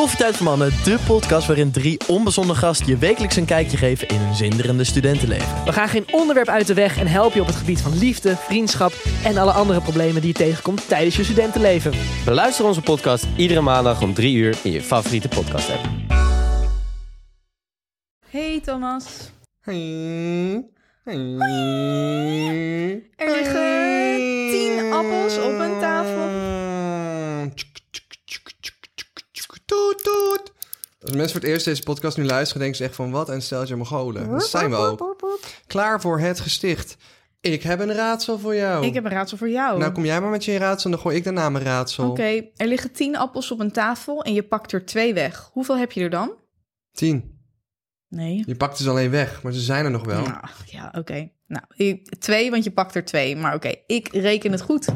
Koffietijd voor Mannen, de podcast waarin drie onbezonnen gasten je wekelijks een kijkje geven in hun zinderende studentenleven. We gaan geen onderwerp uit de weg en helpen je op het gebied van liefde, vriendschap en alle andere problemen die je tegenkomt tijdens je studentenleven. Beluister onze podcast iedere maandag om 3 uur in je favoriete podcast app. Hey Thomas. Hey. Er liggen tien appels op een tafel. Toet, toet. Als mensen voor het eerst deze podcast nu luisteren, denken ze echt van wat een steltje Mongolen. Dat zijn we ook. Klaar voor het gesticht. Ik heb een raadsel voor jou. Ik heb een raadsel voor jou. Nou, kom jij maar met je raadsel en dan gooi ik daarna mijn raadsel. Oké, er liggen tien appels op een tafel en je pakt er twee weg. Hoeveel heb je er dan? Tien. Nee. Je pakt dus alleen weg, maar ze zijn er nog wel. Nou, ja, oké. Nou, twee, want je pakt er twee. Maar oké, ik reken het goed.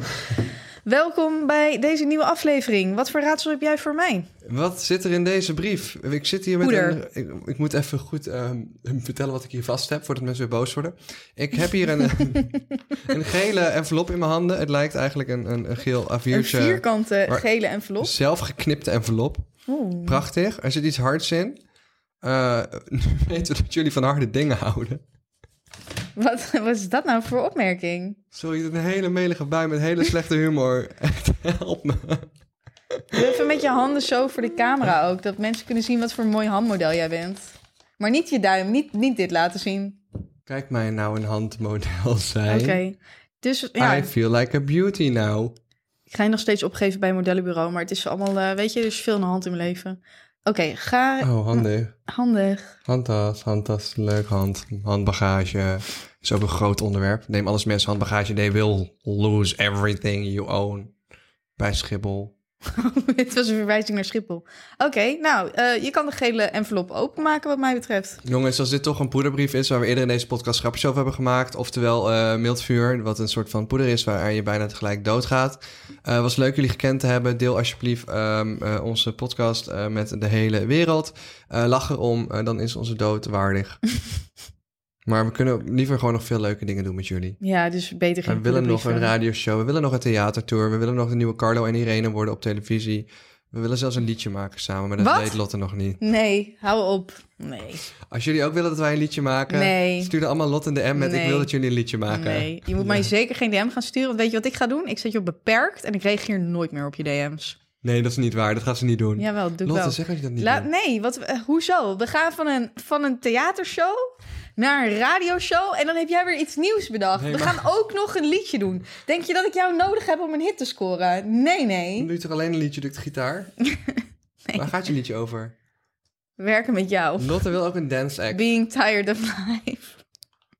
Welkom bij deze nieuwe aflevering. Wat voor raadsel heb jij voor mij? Wat zit er in deze brief? Ik zit hier met Poeder. een... Ik, ik moet even goed ehm, vertellen wat ik hier vast heb, voordat mensen weer boos worden. Ik heb hier een, een gele envelop in mijn handen. Het lijkt eigenlijk een, een, een geel Een A4'tje. vierkante gele envelop. Zelf geknipte envelop. Oeh. Prachtig. Er zit iets hards in. Eh, nu weten we dat jullie van harde dingen houden. Wat, wat is dat nou voor opmerking? Sorry, een hele melige bui met hele slechte humor. Help me. Doe even met je handen zo voor de camera ook. Dat mensen kunnen zien wat voor een mooi handmodel jij bent. Maar niet je duim, niet, niet dit laten zien. Kijk mij nou een handmodel zijn. Oké. Dus ja, I feel like a beauty now. ik ga je nog steeds opgeven bij een modellenbureau. Maar het is allemaal, eh, weet je, er is veel aan de hand in mijn leven. Oké, ga... Oh, handig. Handig. Handtas, handtas, leuk hand. Handbagage is ook een groot onderwerp. Neem alles mensen handbagage. They will lose everything you own. Bij Schiphol. Dit was een verwijzing naar Schiphol. Oké, nou, eh, je kan de gele envelop openmaken wat mij betreft. Jongens, als dit toch een poederbrief is waar we eerder in deze podcast grapjes over hebben gemaakt. Oftewel eh mildvuur, wat een soort van poeder is waar je bijna tegelijk doodgaat. Eh was leuk jullie gekend te hebben. Deel alsjeblieft ehm, eh, onze podcast met de hele wereld. Lach erom, dan is onze dood waardig. maar we kunnen liever gewoon nog veel leuke dingen doen met jullie. Ja, dus beter geen We willen nog een radioshow, we willen nog een theatertour, we willen nog de nieuwe Carlo en Irene worden op televisie. We willen zelfs een liedje maken samen, maar dat Wat? weet Lotte nog niet. Nee, hou op. Nee, Als jullie ook willen dat wij een liedje maken, Nee. stuur dan allemaal Lotte in de M met ik wil dat jullie een liedje maken. nee. Je moet mij zeker geen DM gaan sturen. Want weet je wat ik ga doen? Ik zet je op beperkt en ik reageer nooit meer op je DM's. Nee, dat is niet waar. Dat gaat ze niet doen. Jawel, doe Lotte, wel. zeg dat je dat niet La- nee, wat, eh, hoezo? We gaan van een, van een theatershow naar een radioshow en dan heb jij weer iets nieuws bedacht. Nee, We maar- gaan ook nog een liedje doen. Denk je dat ik jou nodig heb om een hit te scoren? Nee, Dan nee. doe je toch alleen een liedje, doe ik de gitaar? Waar gaat je liedje over? Werken met jou. Lotte wil ook een dance act. Being tired of life.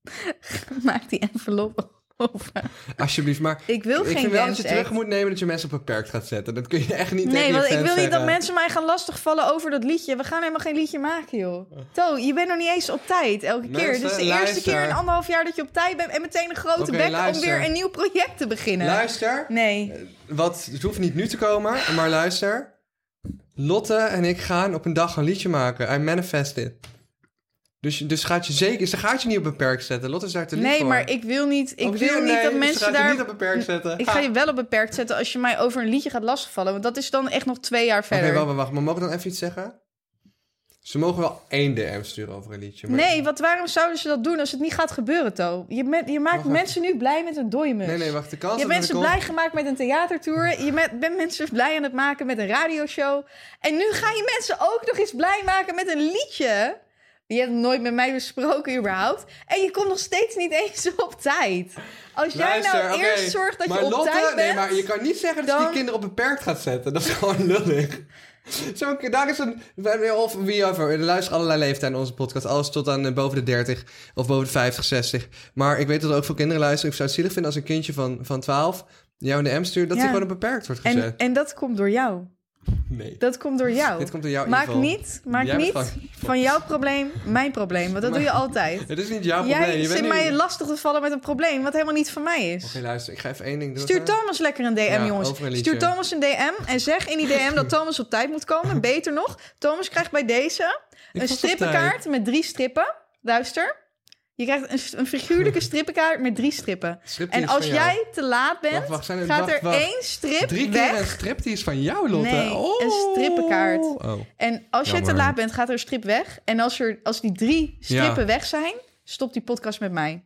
Maak die envelop Alsjeblieft, maar Ik wil ik geen vind wel dat je terug moet nemen dat je mensen op beperkt gaat zetten. Dat kun je echt niet Nee, want ik wil niet dat mensen mij gaan lastigvallen over dat liedje. We gaan helemaal geen liedje maken, joh. To, je bent nog niet eens op tijd elke keer. Mensen, is de eerste keer in anderhalf jaar dat je op tijd bent... en meteen een grote Oké, bek om weer een nieuw project te beginnen. Luister, Nee. wat, het hoeft niet nu te komen, maar luister. Lotte en ik gaan op een dag een liedje maken. I manifest it. Dus, dus gaat je zeker, ze gaat je niet op beperkt zetten. Lotte is daar te lief Nee, voor. maar ik wil niet, ik wil niet dat mensen daar... niet op beperkt zetten. Ik ga je wel op beperkt zetten als je mij over een liedje gaat lastigvallen. Want dat is dan echt nog twee jaar Oké, verder. wacht, wacht, wacht. Maar mogen we dan even iets zeggen? Ze mogen wel één DM sturen over een liedje. Maar... Nee, want waarom zouden ze dat doen als het niet gaat gebeuren, To? Je, je maakt Wacht, mensen nu blij met een dooimus. Nee, nee, wacht. De kans Je hebt mensen komt- blij gemaakt met een theatertour. Je met- bent mensen blij aan het maken met een radioshow. En nu ga je mensen ook nog eens blij maken met een liedje. Je hebt nooit met mij besproken überhaupt. En je komt nog steeds niet eens op tijd. Als jij nou eerst zorgt dat maar je op Lotte, tijd bent... Nee, maar je kan niet zeggen dat je die kinderen op beperkt gaat zetten. Dat is gewoon lullig. Zo, daar is een... Of wie over. Er luisteren allerlei leeftijden in onze podcast. Alles tot aan eh, boven de 30 of boven de 50, 60. Maar ik weet dat er ook veel kinderen luisteren. Ik zou het zielig vinden als een kindje van, van 12 jou een DM stuurt... dat Ja. hij gewoon op beperkt wordt gezet. en, en dat komt door jou. Nee. Dat komt door jou. Dit komt door jouw maak niet, maak Jij niet van jouw probleem mijn probleem. Want dat doe je altijd. Het is niet jouw probleem. Jij zit nu- mij lastig te vallen met een probleem wat helemaal niet van mij is. Oké, luister. Ik ga even één ding doen. Stuur Thomas lekker een DM, Ja, jongens. een. Stuur Thomas een DM en zeg in die DM dat Thomas op tijd moet komen. Beter nog, Thomas krijgt bij deze Ik een strippenkaart met drie strippen. Luister. Je krijgt een, een figuurlijke strippenkaart met drie strippen. En als jou. jij te laat bent, Wacht, wacht, zijn gaat wacht, er één strip Drie weg. keer een striptease van jou, Lotte? Nee, oh. een strippenkaart. Oh. En als je te laat bent, gaat er een strip weg. En als, er, als die drie strippen Ja. weg zijn, stopt die podcast met mij.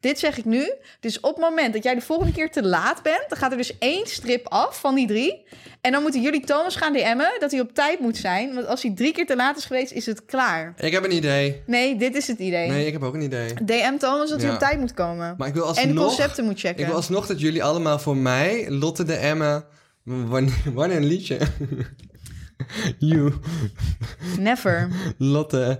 Dit zeg ik nu. Dus op het moment dat jij de volgende keer te laat bent, dan gaat er dus één strip af van die drie. En dan moeten jullie Thomas gaan DM'en dat hij op tijd moet zijn. Want als hij drie keer te laat is geweest, is het klaar. Ik heb een idee. Nee, dit is het idee. Nee, ik heb ook een idee. DM Thomas dat hij op tijd moet komen. Maar ik wil en de alsnog... concepten moet checken. Ik wil alsnog dat jullie allemaal voor mij, Lotte de Emma, wanneer, wanneer een liedje. you, Never. Lotte,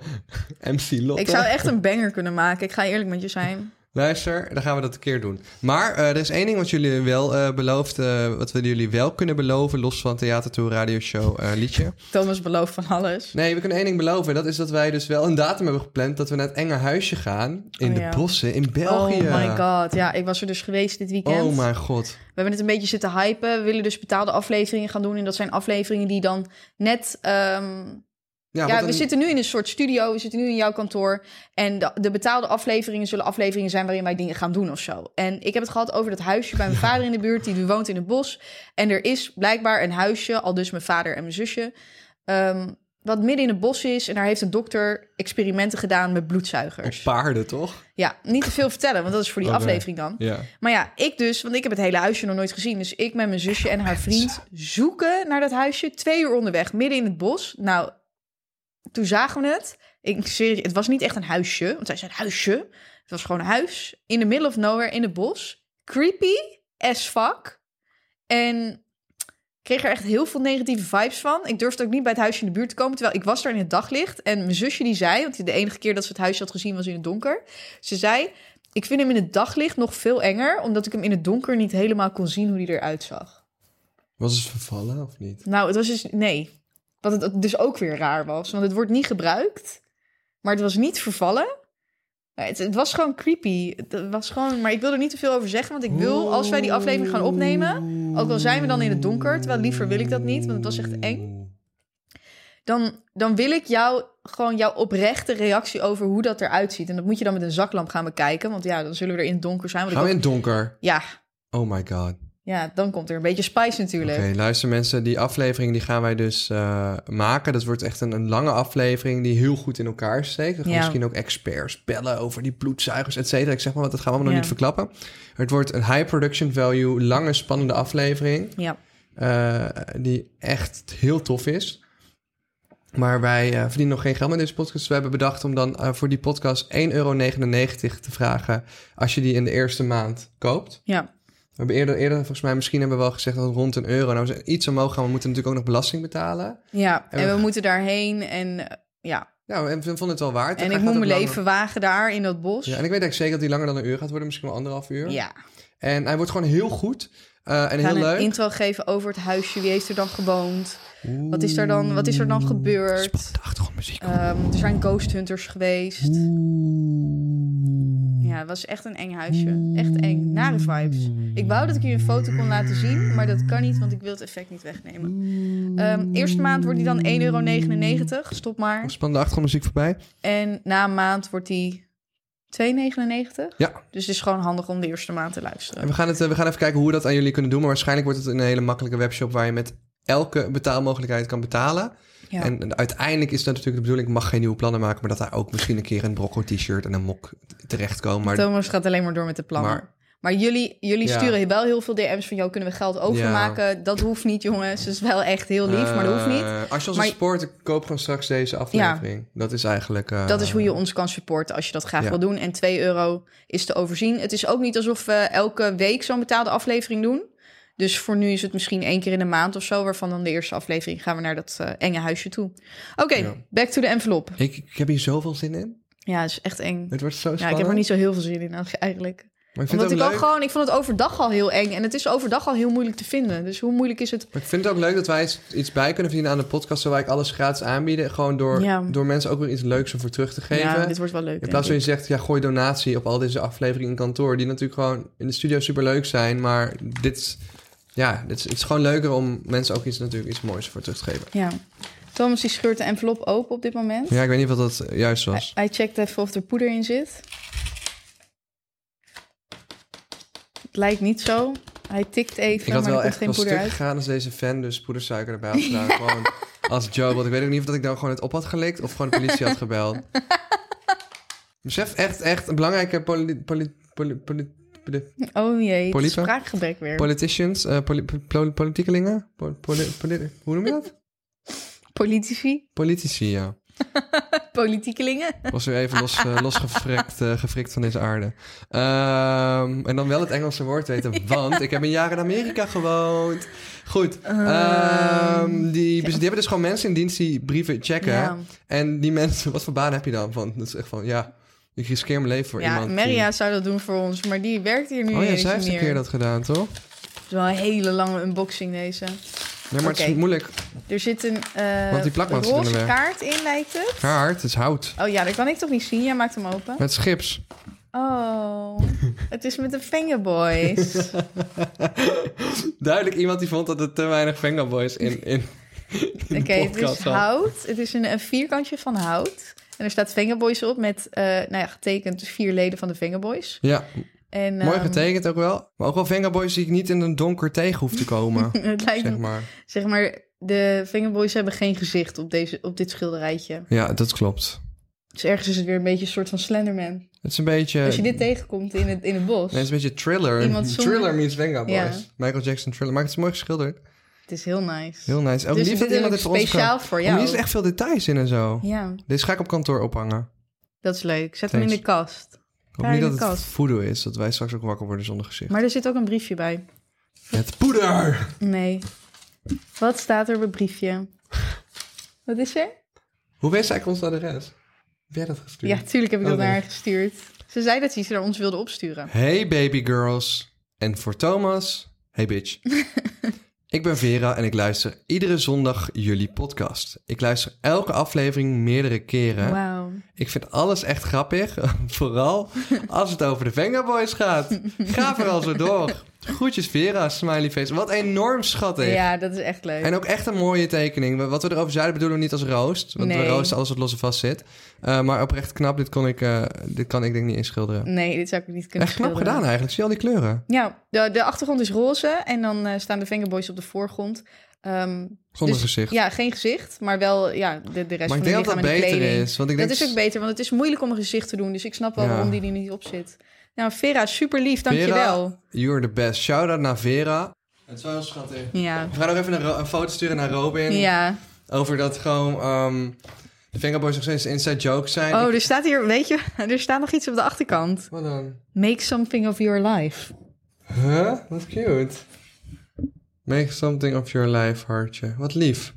MC Lotte. Ik zou echt een banger kunnen maken. Ik ga eerlijk met je zijn. Luister, dan gaan we dat een keer doen. Maar eh, er is één ding wat jullie wel beloofd, eh, wat we jullie wel kunnen beloven, los van theatertour, radioshow, eh liedje. Thomas belooft van alles. Nee, we kunnen één ding beloven. Dat is dat wij dus wel een datum hebben gepland dat we naar het enge huisje gaan in Oh, de ja. bossen in België. Oh my god. Ja, ik was er dus geweest dit weekend. Oh mijn god. We hebben het een beetje zitten hypen. We willen dus betaalde afleveringen gaan doen. En dat zijn afleveringen die dan net... ehm, Ja, we een- zitten nu in een soort studio. We zitten nu in jouw kantoor. En de, de betaalde afleveringen zullen afleveringen zijn... waarin wij dingen gaan doen of zo. En ik heb het gehad over dat huisje bij mijn vader in de buurt. Die woont in het bos. En er is blijkbaar een huisje, al dus mijn vader en mijn zusje... ehm, wat midden in het bos is. En daar heeft een dokter experimenten gedaan met Op bloedzuigers. paarden, toch? Ja, niet te veel vertellen, want dat is voor die Oké. aflevering dan. Maar ja, ik dus, want ik heb het hele huisje nog nooit gezien. Dus ik met mijn zusje en haar vriend zoeken naar dat huisje. Twee uur onderweg, midden in het bos. Nou, toen zagen we het. Ik zweer het was niet echt een huisje. Want wij zijn huisje. Het was gewoon een huis in the middle of nowhere in het bos. Creepy as fuck. En ik kreeg er echt heel veel negatieve vibes van. Ik durfde ook niet bij het huisje in de buurt te komen. Terwijl ik was daar in het daglicht. En mijn zusje die zei, want de enige keer dat ze het huisje had gezien was in het donker. Ze zei, ik vind hem in het daglicht nog veel enger. Omdat ik hem in het donker niet helemaal kon zien hoe hij eruit zag. Was het vervallen of niet? Nou, het was dus, nee. Wat het dus ook weer raar was. Want het wordt niet gebruikt. Maar het was niet vervallen. Het, het was gewoon creepy. Het was gewoon, maar ik wil er niet te veel over zeggen. Want ik wil, als wij die aflevering gaan opnemen... Ook al zijn we dan in het donker, terwijl liever wil ik dat niet, want het was echt eng. Dan, dan wil ik jou gewoon jouw oprechte reactie over hoe dat eruit ziet. En dat moet je dan met een zaklamp gaan bekijken. Want ja, dan zullen we er in het donker zijn. Gaan we in het donker? ja, Oh my god. Ja, dan komt er een beetje spice natuurlijk. Oké, luister mensen, die aflevering die gaan wij dus eh, maken. Dat wordt echt een, een lange aflevering die heel goed in elkaar steekt. We gaan Ja. misschien ook experts bellen over die bloedzuigers, et cetera. Ik zeg maar wat, dat gaan we allemaal nog niet verklappen. Het wordt een high production value, lange, spannende aflevering. Ja, eh, die echt heel tof is. Maar wij eh, verdienen nog geen geld met deze podcast. Dus we hebben bedacht om dan voor die podcast 1,99 euro te vragen... als je die in de eerste maand koopt. ja, We hebben eerder, eerder volgens mij, misschien hebben we wel gezegd dat rond een euro. Nou, we zijn iets omhoog gaan. We moeten natuurlijk ook nog belasting betalen. ja. En En we- moeten daarheen en eh, ja. Ja, we we vonden het wel waard. En ik moet mijn langer. leven wagen daar in dat bos. Ja, en ik weet eigenlijk zeker dat die langer dan een uur gaat worden. Misschien wel anderhalf uur. Ja. En hij wordt gewoon heel goed. eh, en heel een leuk. intro geven over het huisje. Wie heeft er dan gewoond? Wat is er dan, wat is er dan gebeurd? Spannende achtergrondmuziek. Ehm, er zijn ghost hunters geweest. Ja, het was echt een eng huisje. Echt eng. Nare vibes. Ik wou dat ik je een foto kon laten zien, maar dat kan niet, want ik wil het effect niet wegnemen. Ehm, eerste maand wordt die dan 1,99 euro. Stop maar. Spannende achtergrondmuziek voorbij. En na een maand wordt die 2,99. Ja. Dus het is gewoon handig om de eerste maand te luisteren. En we gaan, het, eh, we gaan even kijken hoe we dat aan jullie kunnen doen. Maar waarschijnlijk wordt het een hele makkelijke webshop waar je met elke betaalmogelijkheid kan betalen. Ja. En uiteindelijk is dat natuurlijk de bedoeling, ik mag geen nieuwe plannen maken, maar dat daar ook misschien een keer een brocco t-shirt en een mok terechtkomen. Maar Thomas gaat alleen maar door met de plannen. Maar- Maar, jullie, jullie Ja. sturen wel heel veel DM's van... jou kunnen we geld overmaken? Dat hoeft niet, jongens. Dat is wel echt heel lief, maar dat hoeft niet. Eh, als je ons Maar- support, koop gewoon straks deze aflevering. Dat is eigenlijk... eh, Dat is hoe je ons kan supporten als je dat graag wil doen. En 2 euro is te overzien. Het is ook niet alsof we elke week zo'n betaalde aflevering doen. Dus voor nu is het misschien één keer in de maand of zo... waarvan dan de eerste aflevering gaan we naar dat eh, enge huisje toe. Oké, Ja. back to the envelop. Ik, ik heb hier zoveel zin in. Ja, het is echt eng. Het wordt zo spannend. Ja, ik heb er niet zo heel veel zin in eigenlijk. Maar ik vind Omdat het ik ook gewoon... Ik vond het overdag al heel eng. En het is overdag al heel moeilijk te vinden. Dus hoe moeilijk is het... Maar ik vind het ook leuk dat wij iets- bij kunnen verdienen aan de podcast... zodat wij alles gratis aanbieden. Gewoon door, Ja. door mensen ook weer iets leuks om voor terug te geven. Ja, dit wordt wel leuk. In plaats van je zegt, ja, gooi donatie op al deze afleveringen in kantoor... die natuurlijk gewoon in de studio super leuk zijn. Maar dit ja, het is, het is gewoon leuker om mensen ook iets, natuurlijk iets moois voor terug te geven. Ja. Thomas die scheurt de envelop open op dit moment. Ja, ik weet niet wat dat eh, juist was. Hij, checkt even of er poeder in zit. Het lijkt niet zo. Hij tikt even, ik had maar wel echt geen wel poeder stuk gegaan als deze fan dus poedersuiker erbij had gedaan. Gewoon als Joe, want ik weet ook niet of dat ik dan gewoon het op had gelikt of gewoon de politie had gebeld. Besef, echt, echt een belangrijke poli Oh jee, spraakgebrek weer. politicians, poli, poli- politiekelingen. Poli- poli- poli- hoe noem je dat? Politici, Politici, ja. politiekelingen. Was weer even los, eh, losgefrikt eh, gefrikt van deze aarde. Ehm, en dan wel het Engelse woord weten, want ik heb een jaar in Amerika gewoond. Goed, ehm, die, die hebben dus gewoon mensen in dienst die brieven checken. Ja, En die mensen, wat voor baan heb je dan? Van, dat is echt van, ja, ik riskeer mijn leven voor ja iemand. Maria zou dat doen voor ons, maar die werkt hier nu Die... Oh ja, zij heeft een keer dat gedaan, toch? Het is wel een hele lange unboxing deze. Nee, maar het is moeilijk. Er zit een Want die in roze kaart in, lijkt het. Hard, het is hout. Oh ja, dat kan ik toch niet zien? Jij maakt hem open. Met schips. Oh, het is met de Fingerboys. Duidelijk iemand die vond dat er te weinig Vengaboys in, in, in Oké, het is hout. Het is een, een vierkantje van hout. En er staat Fingerboys op met, eh, nou ja, getekend dus vier leden van de Fingerboys. Ja, En, mooi ehm, getekend ook wel. Maar ook wel Vengaboys die ik niet in een donker tegen hoef te komen. het lijkt zeg maar. zeg maar, de Fingerboys hebben geen gezicht op, deze, op dit schilderijtje. Ja, dat klopt. Dus ergens is het weer een beetje een soort van Slenderman. Het is een beetje... Als je dit tegenkomt in het, in het bos, Nee, het is een beetje thriller. Iemand zonder- Thriller meets Vengaboys. Ja. Michael Jackson thriller. Maar het is mooi geschilderd. Het is heel nice. Heel nice. Ook dus lief dat is iemand voor ons speciaal kan- voor Oh, jou. hier zitten echt veel details in en zo. Ja, Deze ga ik op kantoor ophangen. dat is leuk. Zet hem in de kast. Ik hoop niet dat het voodoo is. Dat wij straks ook wakker worden zonder gezicht. Maar er zit ook een briefje bij. Het poeder! Nee. Wat staat er op het briefje? Wat is er? Hoe wist zij ons adres? Heb jij dat gestuurd? Ja, tuurlijk heb ik dat Oh, naar haar gestuurd. Ze zei dat ze iets naar ons wilde opsturen. Hey baby girls. En voor Thomas, hey bitch. ik ben Vera en ik luister iedere zondag jullie podcast. Ik luister elke aflevering meerdere keren. Wauw. Ik vind alles echt grappig. Vooral als het over de Vengaboys gaat. Ga vooral zo door. Groetjes Vera, smiley face. Wat enorm schattig. Ja, dat is echt leuk. En ook echt een mooie tekening. Wat we erover zeiden bedoelen we niet als roost. Want we Nee. roosten alles wat los en vast zit. Eh, maar oprecht knap. Dit, kon ik, eh, dit kan ik denk niet inschilderen. Nee, dit zou ik niet kunnen Echt knap schilderen. gedaan eigenlijk. Zie je al die kleuren? Ja, de, de achtergrond is roze en dan eh, staan de Fingerboys op de voorgrond. Ehm, Zonder dus- gezicht. Ja, geen gezicht, maar wel ja, de, de rest maar van ik denk het dat dat lichaam en de beter kleding. is. Want ik Dat is ook beter, want het is moeilijk om een gezicht te doen. Dus ik snap wel Ja. waarom die er niet op zit. Nou, Vera, super lief, Vera, dankjewel. You're the best. Shout-out naar Vera. Het is wel heel schattig. Ja. We gaan nog even een, een foto sturen naar Robin. Ja. Over dat gewoon... ehm, de Fingerboys nog steeds inside jokes zijn. Oh, Ik- er staat hier, weet je, er staat nog iets op de achterkant. Wat dan? Make something of your life. Huh? Wat cute. Make something of your life, hartje. Wat lief.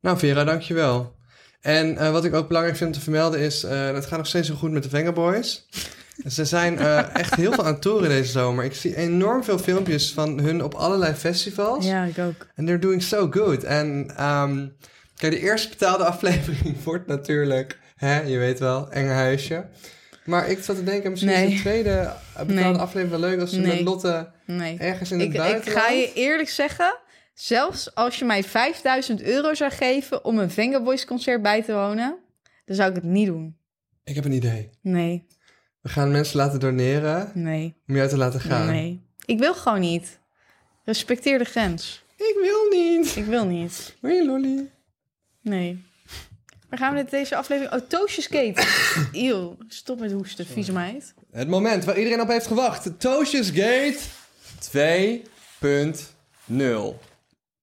Nou, Vera, dankjewel. En eh, wat ik ook belangrijk vind om te vermelden is... eh het gaat nog steeds zo goed met de Vengaboys. Ze zijn eh, echt heel veel aan het toeren deze zomer. Ik zie enorm veel filmpjes van hun op allerlei festivals. Ja, ik ook. En they're doing so good. En ehm, kijk, de eerste betaalde aflevering wordt natuurlijk... Hè, je weet wel, enge huisje. Maar ik zat te denken, misschien is de tweede betaalde Nee. aflevering wel leuk... als ze Nee. met Lotte ergens in het Ik, ik buitenland... ga je eerlijk zeggen, zelfs als je mij 5000 euro zou geven om een Vengaboys concert bij te wonen, dan zou ik het niet doen. Ik heb een idee. Nee, We gaan mensen laten doneren nee, om je uit te laten gaan. nee. Ik wil gewoon niet. Respecteer de grens. Ik wil niet. Ik wil niet. Wil je lolly? Nee. Waar gaan we met deze aflevering? Oh, Toosjeskate. Eeuw, stop met hoesten, vieze meid. Het moment waar iedereen op heeft gewacht. Toosjesgate 2.0.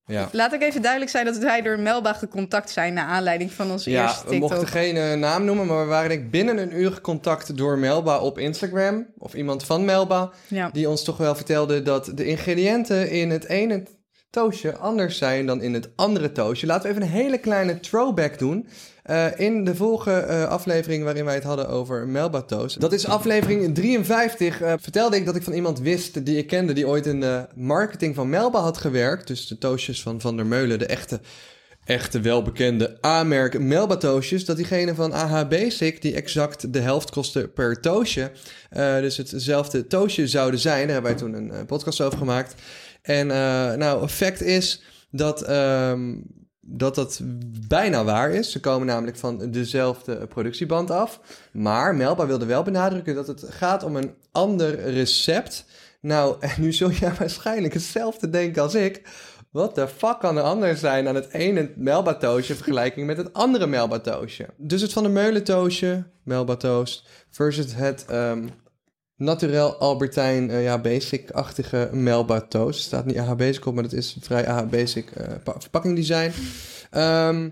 Ja. Laat ik even duidelijk zijn dat wij door Melba gecontact zijn... naar aanleiding van onze Ja, eerste we TikTok. mochten geen eh, naam noemen, maar we waren denk ik binnen een uur contact door Melba op Instagram. Of iemand van Melba, Ja. die ons toch wel vertelde dat de ingrediënten in het ene toastje anders zijn dan in het andere toastje. Laten we even een hele kleine throwback doen. Eh, in de vorige eh, aflevering waarin wij het hadden over Melba toast. Dat is aflevering 53. eh, vertelde ik dat ik van iemand wist die ik kende die ooit in de marketing van Melba had gewerkt. Dus de toastjes van Van der Meulen, de echte echte welbekende A-merk Melba toastjes, dat diegene van AH Basic, die exact de helft kostte per toastje, eh, dus hetzelfde toastje zouden zijn. Daar hebben wij toen een podcast over gemaakt. En nou, fact is dat, ehm, dat dat bijna waar is. Ze komen namelijk van dezelfde productieband af. Maar Melba wilde wel benadrukken dat het gaat om een ander recept Nou, en nu zul jij waarschijnlijk hetzelfde denken als ik. Wat de fuck kan er anders zijn aan het ene Melba-toastje... in vergelijking met het andere Melba-toastje? Dus het Van der Meulen-toastje, Melba-toast... versus het ehm Naturel Albertijn, eh, ja, basic-achtige Melba-toast. Er staat niet AH Basic op, maar dat is vrij AH Basic eh, pa- verpakkingdesign. Ehm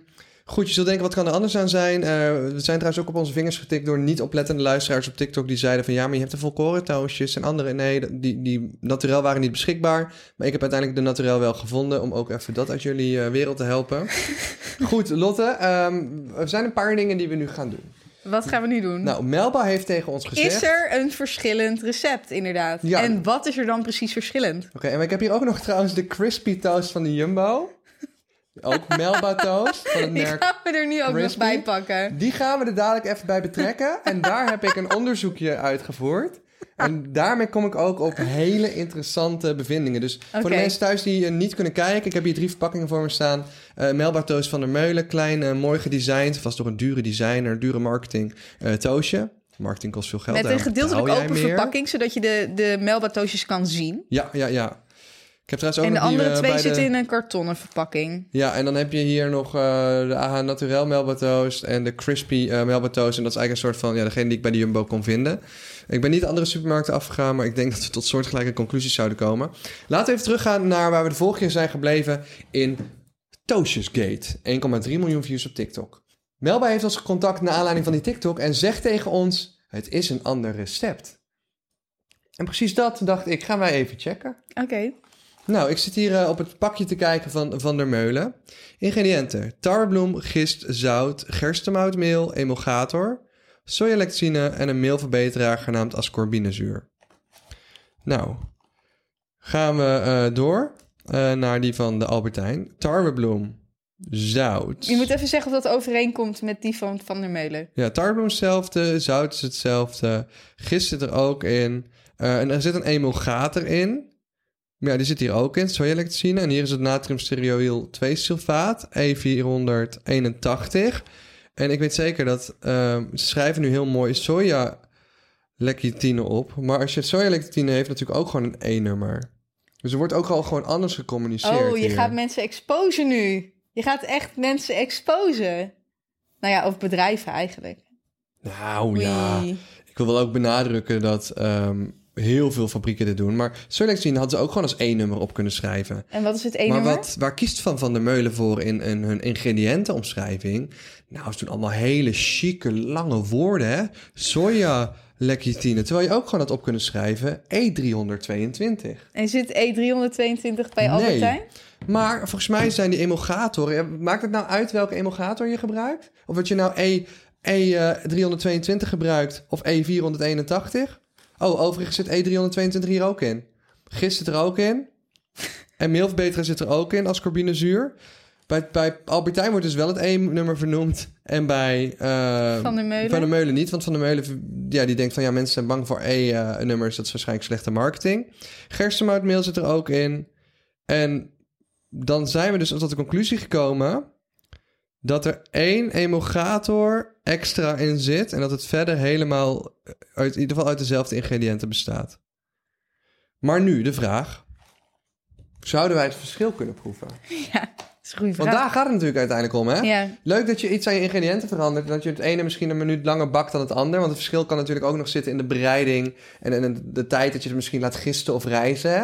Goed, je zult denken, wat kan er anders aan zijn? Eh, we zijn trouwens ook op onze vingers getikt door niet oplettende luisteraars op TikTok... die zeiden van, ja, maar je hebt de volkoren toastjes en andere... Nee, die, die naturel waren niet beschikbaar. Maar ik heb uiteindelijk de naturel wel gevonden... om ook even dat uit jullie wereld te helpen. Goed, Lotte, ehm, er zijn een paar dingen die we nu gaan doen. Wat gaan we nu doen? Nou, Melba heeft tegen ons gezegd... is er een verschillend recept, inderdaad? Ja. En wat is er dan precies verschillend? Oké, en ik heb hier ook nog trouwens de crispy toast van de Jumbo. Ook Melba toast van het Die merk. gaan we er nu ook nog bij pakken. Die gaan we er dadelijk even bij betrekken. En daar heb ik een onderzoekje uitgevoerd. En daarmee kom ik ook op hele interessante bevindingen. Dus voor de mensen thuis die eh, niet kunnen kijken... ik heb hier drie verpakkingen voor me staan. Melba toast van der Meulen. Klein, eh, mooi gedesigned. Vast door een dure designer, dure marketing toastje. Marketing kost veel geld. Met een gedeeltelijk open meer. verpakking, zodat je de, de Melba-toastjes kan zien. Ja, ja, ja. Ik heb trouwens ook en de nog andere eh, twee de- zitten in een kartonnen verpakking. Ja, en dan heb je hier nog eh, de AH Naturel Melba Toast en de Crispy eh Melba Toast. En dat is eigenlijk een soort van, ja, degene die ik bij de Jumbo kon vinden. Ik ben niet de andere supermarkten afgegaan, maar ik denk dat we tot soortgelijke conclusies zouden komen. Laten we even teruggaan naar waar we de vorige keer zijn gebleven in Toastjesgate. 1,3 miljoen views op TikTok. Melba heeft ons gecontact naar aanleiding van die TikTok en zegt tegen ons, het is een ander recept. En precies dat dacht ik, gaan wij even checken. Oké. Nou, ik zit hier eh, op het pakje te kijken van Van der Meulen. Ingrediënten. Tarwebloem, gist, zout, gerstemoutmeel, emulgator, sojalectine en een meelverbeteraar genaamd ascorbinezuur. Nou, gaan we eh, door eh, naar die van de Albertijn. Tarwebloem, zout. Je moet even zeggen of dat overeenkomt met die van Van der Meulen. Ja, tarwebloem hetzelfde, zout is hetzelfde, gist zit er ook in. En er zit een emulgator in. Ja, die zit hier ook in, sojalectine. En hier is het natriumstearoïl 2-sulfaat, E481. En ik weet zeker dat, ehm, ze schrijven nu heel mooi soja lecitine op. Maar als je sojalectine heeft, natuurlijk ook gewoon een E-nummer. Dus er wordt ook al gewoon anders gecommuniceerd Oh, je hier. gaat mensen exposen nu. Je gaat echt mensen exposen. Nou ja, of bedrijven eigenlijk. Nou ja, ik wil wel ook benadrukken dat ehm, heel veel fabrieken dit doen. Maar sojalectine hadden ze ook gewoon als één nummer op kunnen schrijven. En wat is het één maar nummer? wat, waar kiest Van Van der Meulen voor in, in hun ingrediëntenomschrijving? Nou, ze doen allemaal hele chique, lange woorden, hè? Soja lecitine. Terwijl je ook gewoon had op kunnen schrijven E322. En zit E322 bij Nee. Albertijn? Maar volgens mij zijn die emulgatoren... Maakt het nou uit welke emulgator je gebruikt? Of dat je nou E, E322 gebruikt of E481? Oh, overigens zit E322 hier ook in. Gist zit er ook in. En meelverbeteraar zit er ook in, ascorbinezuur. Bij, bij Albertijn wordt dus wel het E-nummer vernoemd. En bij eh, Van der Meulen? Van der Meulen niet. Want Van der Meulen ja, die denkt van... ja, mensen zijn bang voor E-nummers. dat is waarschijnlijk slechte marketing. Gerstemoutmeel zit er ook in. En dan zijn we dus tot de conclusie gekomen... dat er één emulgator extra in zit... en dat het verder helemaal... Uit, in ieder geval uit dezelfde ingrediënten bestaat. Maar nu de vraag... Zouden wij het verschil kunnen proeven? Ja, dat is een goede Want daar gaat het natuurlijk uiteindelijk om, hè? Ja, Leuk dat je iets aan je ingrediënten verandert. En dat je het ene misschien een minuut langer bakt dan het ander. Want het verschil kan natuurlijk ook nog zitten in de bereiding. En de, de tijd dat je het misschien laat gisten of rijzen. hè.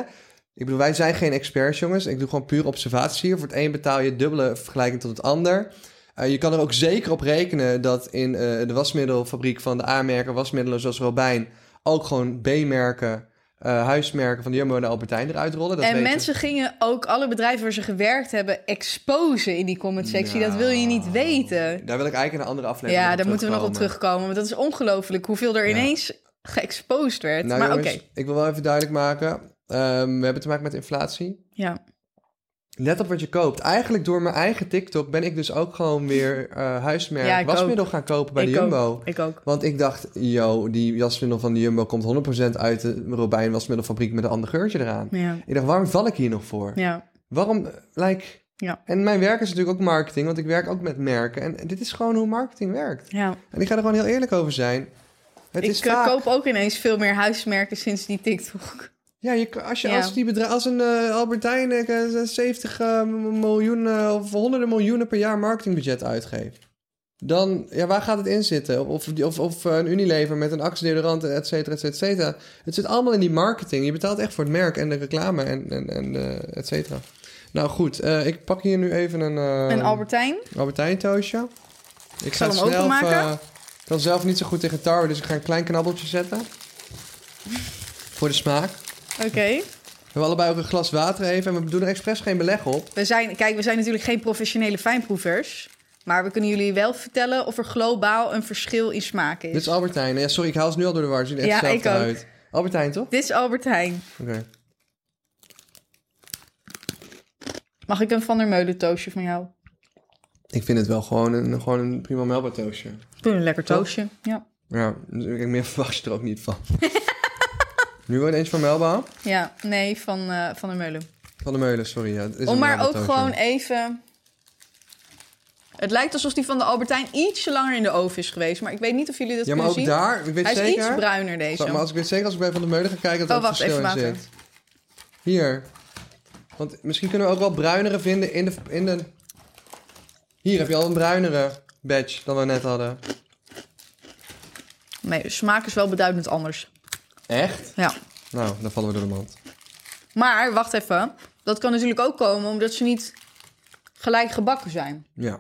Ik bedoel, wij zijn geen experts, jongens. Ik doe gewoon puur observatie hier. Voor het een betaal je dubbele vergelijking tot het ander. Eh, je kan er ook zeker op rekenen dat in eh, de wasmiddelfabriek van de A-merken wasmiddelen zoals Robijn ook gewoon B-merken, eh, huismerken van de Jumbo en de Albertijn eruit rollen. Dat en weten- mensen gingen ook alle bedrijven waar ze gewerkt hebben exposen in die comment sectie. Dat wil je niet weten. Daar wil ik eigenlijk in een andere aflevering Ja, daar moeten we nog op terugkomen. Want dat is ongelooflijk hoeveel er Ja. ineens geëxposed werd. Nou maar oké. ik wil wel even duidelijk maken. ehm, we hebben te maken met inflatie. Ja. Let op wat je koopt. Eigenlijk door mijn eigen TikTok ben ik dus ook gewoon weer eh huismerk Ja, wasmiddel gaan kopen bij ik de Jumbo. Ook. Ik ook. Want ik dacht, yo, die wasmiddel van de Jumbo komt 100% uit de Robijn wasmiddelfabriek met een ander geurtje eraan. Ja. Ik dacht, waarom val ik hier nog voor? Ja. Waarom, like... Ja. En mijn werk is natuurlijk ook marketing, want ik werk ook met merken. En dit is gewoon hoe marketing werkt. ja. En ik ga er gewoon heel eerlijk over zijn. Het ik is eh, vaak... koop ook ineens veel meer huismerken sinds die TikTok. Ja, je, als, je, Ja. als, die bedrijf, als een eh Albertijn eh, 70 eh, miljoen eh, of honderden miljoenen per jaar marketingbudget uitgeeft. Dan, ja, waar gaat het in zitten? Of, of, of eh, een Unilever met een actiedeodorant, et cetera, et cetera, et cetera. Het zit allemaal in die marketing. Je betaalt echt voor het merk en de reclame en, en, en eh, et cetera. Nou goed, ik pak hier nu even een, Een Albertijn. Albertijn toastje. Ik zal ga hem zelf, openmaken. ik kan zelf niet zo goed tegen tarwe, dus ik ga een klein knabbeltje zetten. Voor de smaak. Oké. We hebben allebei ook een glas water even en we doen er expres geen beleg op. We zijn, kijk, we zijn natuurlijk geen professionele fijnproevers. Maar we kunnen jullie wel vertellen of er globaal een verschil in smaak is. Dit is Albertijn. Ja, sorry, ik haal ze nu al door de war. Ze echt Ja, ik ook. uit. Albertijn, toch? Dit is Albertijn. Oké. Mag ik een Van der Meulen toastje van jou? Ik vind het wel gewoon een, gewoon een prima melba-toastje. Ik vind een lekker toastje. Ja. Ja, ik- meer verwacht je er ook niet van. nu wordt eentje van Melba. Ja, nee, van, eh, van der Meulen. Van de Meulen, sorry. Ja, is Om maar ook gewoon even... Het lijkt alsof die van de Albertijn ietsje langer in de oven is geweest. Maar ik weet niet of jullie dat Ja, maar ook kunnen zien. daar, ik weet Hij is zeker... iets bruiner, deze. Maar als ik weet zeker als ik bij Van de Meulen ga kijken dat Oh, wacht, verschil even in zit. Hier. Want misschien kunnen we ook wel bruinere vinden in de, in de... Hier heb je al een bruinere badge dan we net hadden. Nee, de smaak is wel beduidend anders. Echt? Ja. Nou, dan vallen we door de mand. Maar, wacht even. Dat kan natuurlijk ook komen omdat ze niet gelijk gebakken zijn. Ja.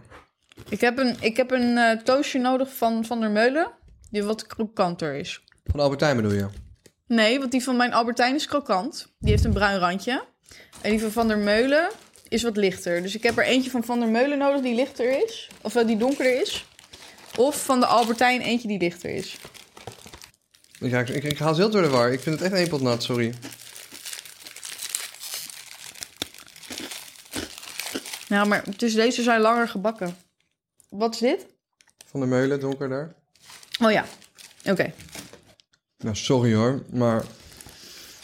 Ik heb een, ik heb een eh, toastje nodig van Van der Meulen. Die wat krokanter is. Van Albertijn bedoel je? Nee, want die van mijn Albertijn is krokant. Die heeft een bruin randje. En die van Van der Meulen is wat lichter. Dus ik heb er eentje van Van der Meulen nodig die lichter is. Of eh, die donkerder is. Of van de Albertijn eentje die lichter is. Ja, ik, ik, ik haal ze heel door de war. Ik vind het echt één pot nat, sorry. Ja, maar dus deze zijn langer gebakken. Wat is dit? Van de Meulen, donkerder. Oh ja. Oké. Nou, sorry hoor, maar...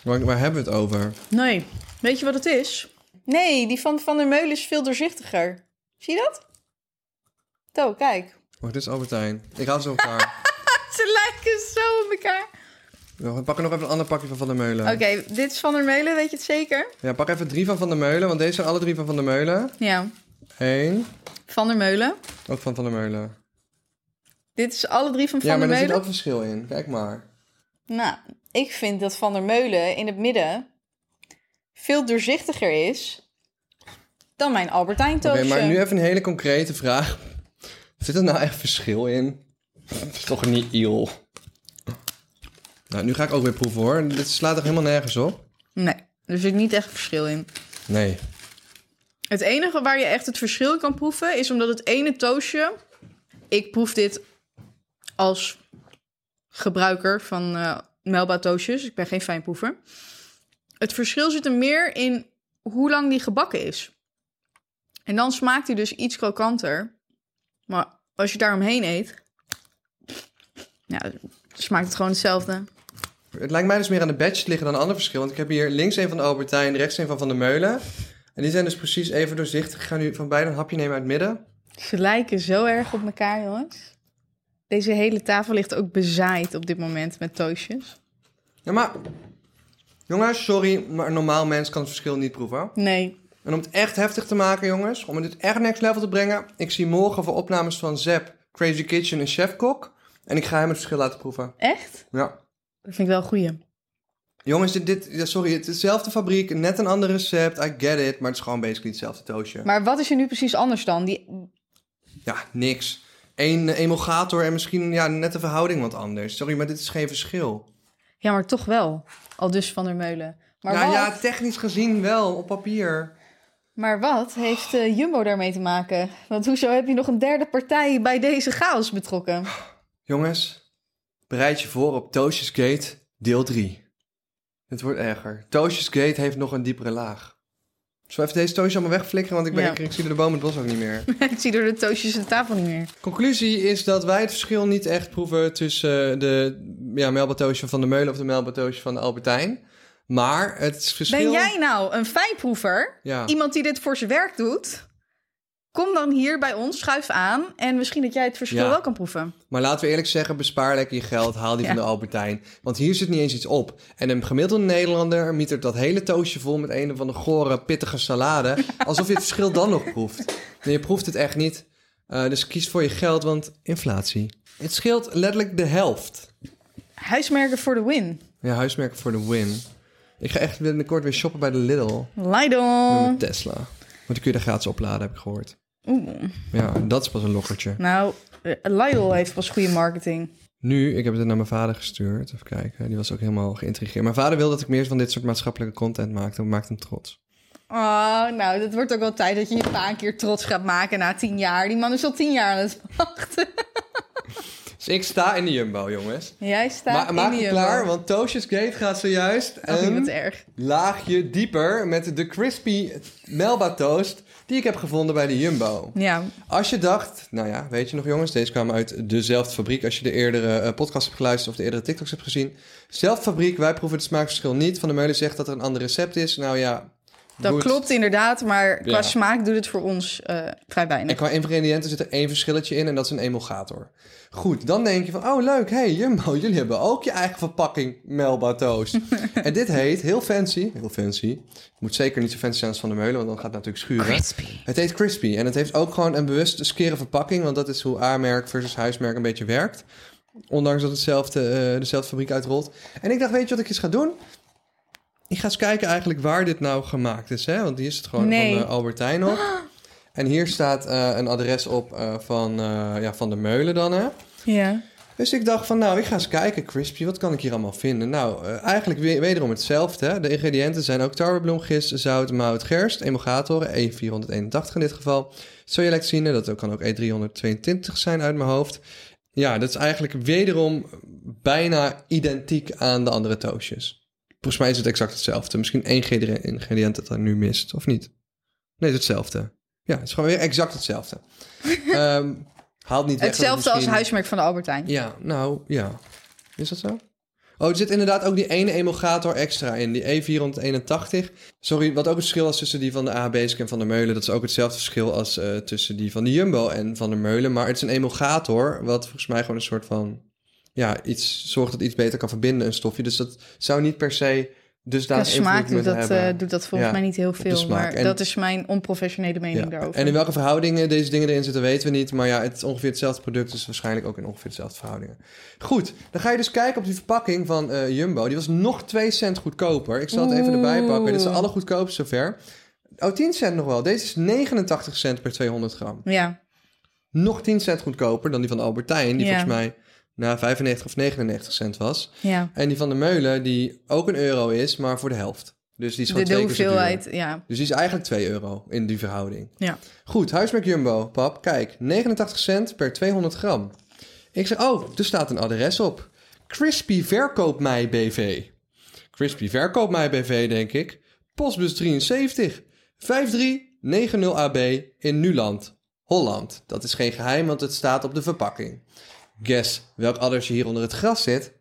Waar, waar hebben we het over? Nee. Weet je wat het is? Nee, die van Van der Meulen is veel doorzichtiger. Zie je dat? Zo, kijk. Wacht, dit is Albertijn. Ik haal ze elkaar. Ze lijken zo op elkaar. We pakken nog even een ander pakje van Van der Meulen. Oké, dit is Van der Meulen, weet je het zeker? Ja, pak even drie van Van der Meulen, want deze zijn alle drie van Van der Meulen. Ja. Eén, Van der Meulen. ook van Van der Meulen. Dit is alle drie van Van ja, maar der er zit Meulen. ook verschil in. Kijk maar. Nou, ik vind dat Van der Meulen in het midden veel doorzichtiger is dan mijn Albertijn Oké, toastje. maar nu even een hele concrete vraag. Zit er nou echt verschil in? Dat is toch niet iel? Nou, nu ga ik ook weer proeven hoor. Dit slaat er helemaal nergens op. Nee, er zit niet echt verschil in. Nee. Het enige waar je echt het verschil kan proeven is omdat het ene toastje. Ik proef dit als gebruiker van eh Melba toastjes. Ik ben geen fijnproever. Het verschil zit er meer in hoe lang die gebakken is. En dan smaakt hij dus iets krokanter. Maar als je daaromheen eet, ja, smaakt het gewoon hetzelfde. Het lijkt mij dus meer aan de badges liggen dan een ander verschil. Want ik heb hier links een van de Albertijn, rechts een van Van der Meulen. En die zijn dus precies even doorzichtig. Ik ga nu van beide een hapje nemen uit het midden. Ze lijken zo erg op elkaar, jongens. Deze hele tafel ligt ook bezaaid op dit moment met toastjes. Ja, maar... Jongens, sorry, maar een normaal mens kan het verschil niet proeven. Nee, En om het echt heftig te maken, jongens, om het echt next level te brengen, ik zie morgen voor opnames van Zep, Crazy Kitchen en Chefkok. En ik ga hem het verschil laten proeven. echt? Ja. Dat vind ik wel een goeie. Jongens, dit, dit, ja, sorry, het is dezelfde fabriek, net een ander recept, I get it, maar het is gewoon basically hetzelfde toastje. Maar wat is er nu precies anders dan? Die... Ja, niks. Eén eh, emulgator en misschien ja, net de verhouding wat anders. Sorry, maar dit is geen verschil. Ja, maar toch wel. Al dus Van der Meulen. Maar, ja, wat, ja, technisch gezien wel, op papier. maar wat heeft eh, Jumbo daarmee te maken? Want hoezo heb je nog een derde partij bij deze chaos betrokken? Jongens, bereid je voor op Toastjesgate deel 3. Het wordt erger. Toastjesgate heeft nog een diepere laag. Zullen we even deze toastje allemaal wegflikkeren? Want ik, ben, Ja. ik, ik zie door de boom het bos ook niet meer. ik zie door de toastjes de tafel niet meer. Conclusie is dat wij het verschil niet echt proeven tussen eh, de ja, melbatoosje van de Meulen of de melbatoosje van de Albertijn. Maar het verschil... Ben jij nou een fijnproever? Ja. Iemand die dit voor zijn werk doet? Kom dan hier bij ons, schuif aan. En misschien dat jij het verschil Ja. wel kan proeven. Maar laten we eerlijk zeggen, bespaar lekker je geld, haal die Ja. van de Albertijn. Want hier zit niet eens iets op. En een gemiddelde Nederlander mietert dat hele toastje vol met een of andere gore, pittige salade. Alsof je het verschil dan nog proeft. Nee, je proeft het echt niet. Eh, dus kies voor je geld, want inflatie. Het scheelt letterlijk de helft. Huismerken voor de win. Ja, huismerken voor de win. Ik ga echt binnenkort weer shoppen bij de Lidl. Lidl. Tesla. Want die kun je er gratis opladen, heb ik gehoord. Oeh. Ja, dat is pas een lokkertje. Nou, eh, Lidl heeft pas goede marketing. Nu, ik heb het naar mijn vader gestuurd. Even kijken, die was ook helemaal geïntrigeerd. Mijn vader wil dat ik meer van dit soort maatschappelijke content maak. Dat maakt hem trots. Oh, nou, het wordt ook wel tijd dat je je pa een keer trots gaat maken na tien jaar. Die man is al tien jaar aan het wachten. Dus ik sta in de Jumbo, jongens. Jij staat Ma in maak het Jumbo. klaar, want Toastjes Gate gaat zojuist Oh, een erg. laagje dieper met de crispy Melba toast die ik heb gevonden bij de Jumbo. Ja, Als je dacht, nou ja, weet je nog jongens, deze kwam uit dezelfde fabriek. Als je de eerdere eh, podcast hebt geluisterd of de eerdere TikToks hebt gezien. Zelfde fabriek, wij proeven het smaakverschil niet. Van der Meulen zegt dat er een ander recept is. Nou ja, dat goed. klopt inderdaad. Maar qua Ja. smaak doet het voor ons eh, vrij weinig. En qua ingrediënten zit er één verschilletje in en dat is een emulgator. Goed, dan denk je van, oh leuk, hey Jumbo, jullie hebben ook je eigen verpakking Melba toast. en dit heet, heel fancy, heel fancy. Het moet zeker niet zo fancy zijn als Van der Meulen, want dan gaat het natuurlijk schuren. Crispy. Het heet Crispy en het heeft ook gewoon een bewust skere verpakking, want dat is hoe A-merk versus huismerk een beetje werkt. Ondanks dat hetzelfde, eh, dezelfde fabriek uitrolt. En ik dacht, weet je wat ik eens ga doen? Ik ga eens kijken eigenlijk waar dit nou gemaakt is, hè? Want hier is het gewoon Nee. van eh, Albertijn op. En hier staat eh, een adres op eh, van, ja, van de Meulen dan, hè? Ja. Dus ik dacht van, nou, ik ga eens kijken, Crispy, wat kan ik hier allemaal vinden? Nou, eigenlijk weer, wederom hetzelfde. Hè? De ingrediënten zijn ook tarwebloem, gist, zout, mout, gerst, emulgatoren, E481 in dit geval. Sojalexine, dat kan ook E322 zijn uit mijn hoofd. Ja, dat is eigenlijk wederom bijna identiek aan de andere toastjes. Volgens mij is het exact hetzelfde. Misschien één ingrediënt dat er nu mist, of niet? Nee, het is hetzelfde. Ja, het is gewoon weer exact hetzelfde. Ehm haalt niet weg Hetzelfde als huismerk van de Albertijn. ja, nou ja. Is dat zo? Oh, er zit inderdaad ook die ene emulgator extra in, die E481. Sorry, wat ook het verschil is tussen die van de AB's en van de Meulen. Dat is ook hetzelfde verschil als eh, tussen die van de Jumbo en van de Meulen. Maar het is een emulgator, wat volgens mij gewoon een soort van... Ja, iets zorgt dat iets beter kan verbinden, een stofje. Dus dat zou niet per se dus daar smaak doet dat, eh, doet dat volgens Ja, mij niet heel veel. Maar En- dat is mijn onprofessionele mening Ja. daarover. En in welke verhoudingen deze dingen erin zitten, weten we niet. Maar ja, het is ongeveer hetzelfde product, dus waarschijnlijk ook in ongeveer dezelfde verhoudingen. Goed, dan ga je dus kijken op die verpakking van eh, Jumbo. Die was nog 2 cent goedkoper. Ik zal het even erbij pakken. Dit is de Oeh. allergoedkoopste zover. Oh, 10 cent nog wel. Deze is 89 cent per 200 gram. Ja, Nog 10 cent goedkoper dan die van Albertijn, die Ja. volgens mij na 95 of 99 cent was. ja. En die van de Meulen, die ook een euro is, maar voor de helft. Dus die is gewoon de twee hoeveelheid, ja. Dus die is eigenlijk 2 euro in die verhouding. Ja. Goed, huismerk Jumbo, pap. Kijk, 89 cent per 200 gram. Ik zeg, oh, er staat een adres op. Crispy Verkoop Mij BV. Crispy Verkoop Mij BV, denk ik. Postbus 73 5390 AB in Nuland, Holland. Dat is geen geheim, want het staat op de verpakking. Guess welk adresje hier onder het gras zit?